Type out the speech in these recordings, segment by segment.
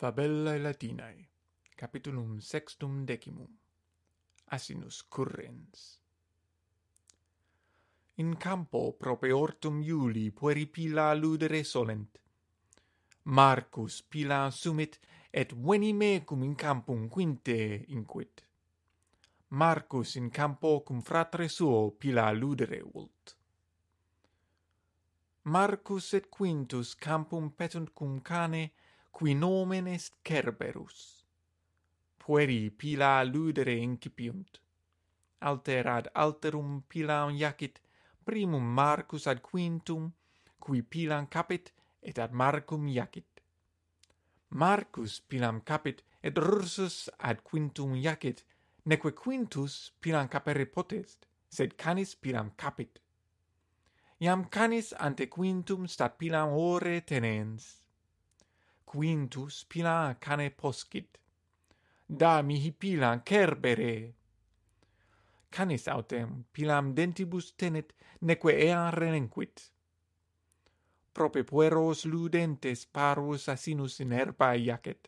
Fabellae Latinae, capitulum sextum decimum. Asinus currens. In campo propeortum Iuli pueri pila ludere solent. Marcus pila sumit, et veni mecum in campum quinte inquit. Marcus in campo cum fratre suo pila ludere vult. Marcus et Quintus campum petunt cum cane, qui nomen est Cerberus. Pueri pila ludere incipiunt. Alter ad alterum pilam jacit, primum Marcus ad quintum, qui pilam capit, et ad Marcum jacit. Marcus pilam capit, et Rursus ad quintum jacit, neque quintus pilam capere potest, sed canis pilam capit. Iam canis ante quintum stat pilam ore tenens, quintus pila cane poscit. Dami mihi pilan cerbere. Canis autem pilam dentibus tenet, neque ea renenquit. Prope pueros ludentes parvus asinus in herba iacet.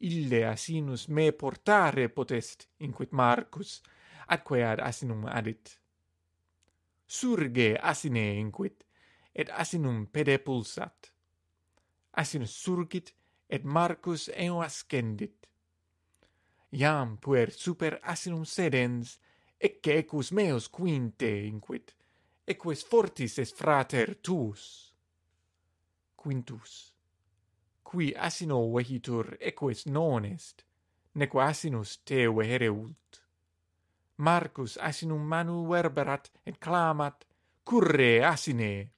Ille asinus me portare potest, inquit Marcus, atque ad asinum adit. Surge asine inquit, et asinum pede pulsat asinus surgit, et Marcus eo ascendit. Iam puer super asinum sedens, ecce ecus meos quinte inquit, eques fortis est frater tuus. Quintus. Qui asino vehitur eques non est, neque asinus te vehere ult. Marcus asinum manu verberat et clamat, curre asine!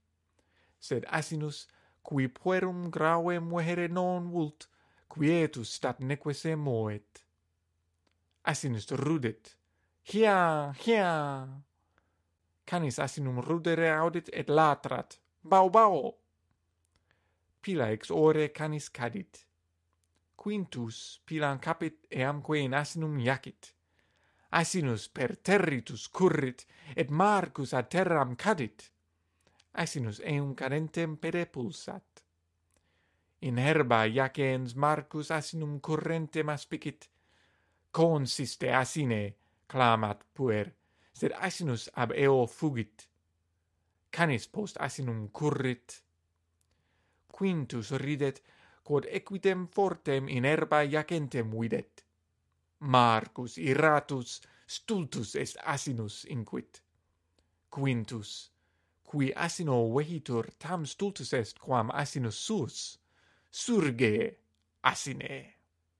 Sed asinus qui puerum grave muhere non vult, quietus stat nequese moet. Asinus rudet, hia, hia! Canis asinum rudere audit et latrat, bau bau! Pila ex ore canis cadit. Quintus pilam capit eamque in asinum jacit. Asinus per territus currit, et Marcus ad terram cadit. Asinus eum cadentem pede pulsat. In herba jacens Marcus asinum currentem aspicit, consiste asine, clamat puer, sed asinus ab eo fugit. Canis post asinum currit. Quintus ridet, quod equitem fortem in herba jacentem videt. Marcus irratus, stultus est asinus inquit. Quintus, qui asino vehitur tam stultus est quam asinus suus. Surge asine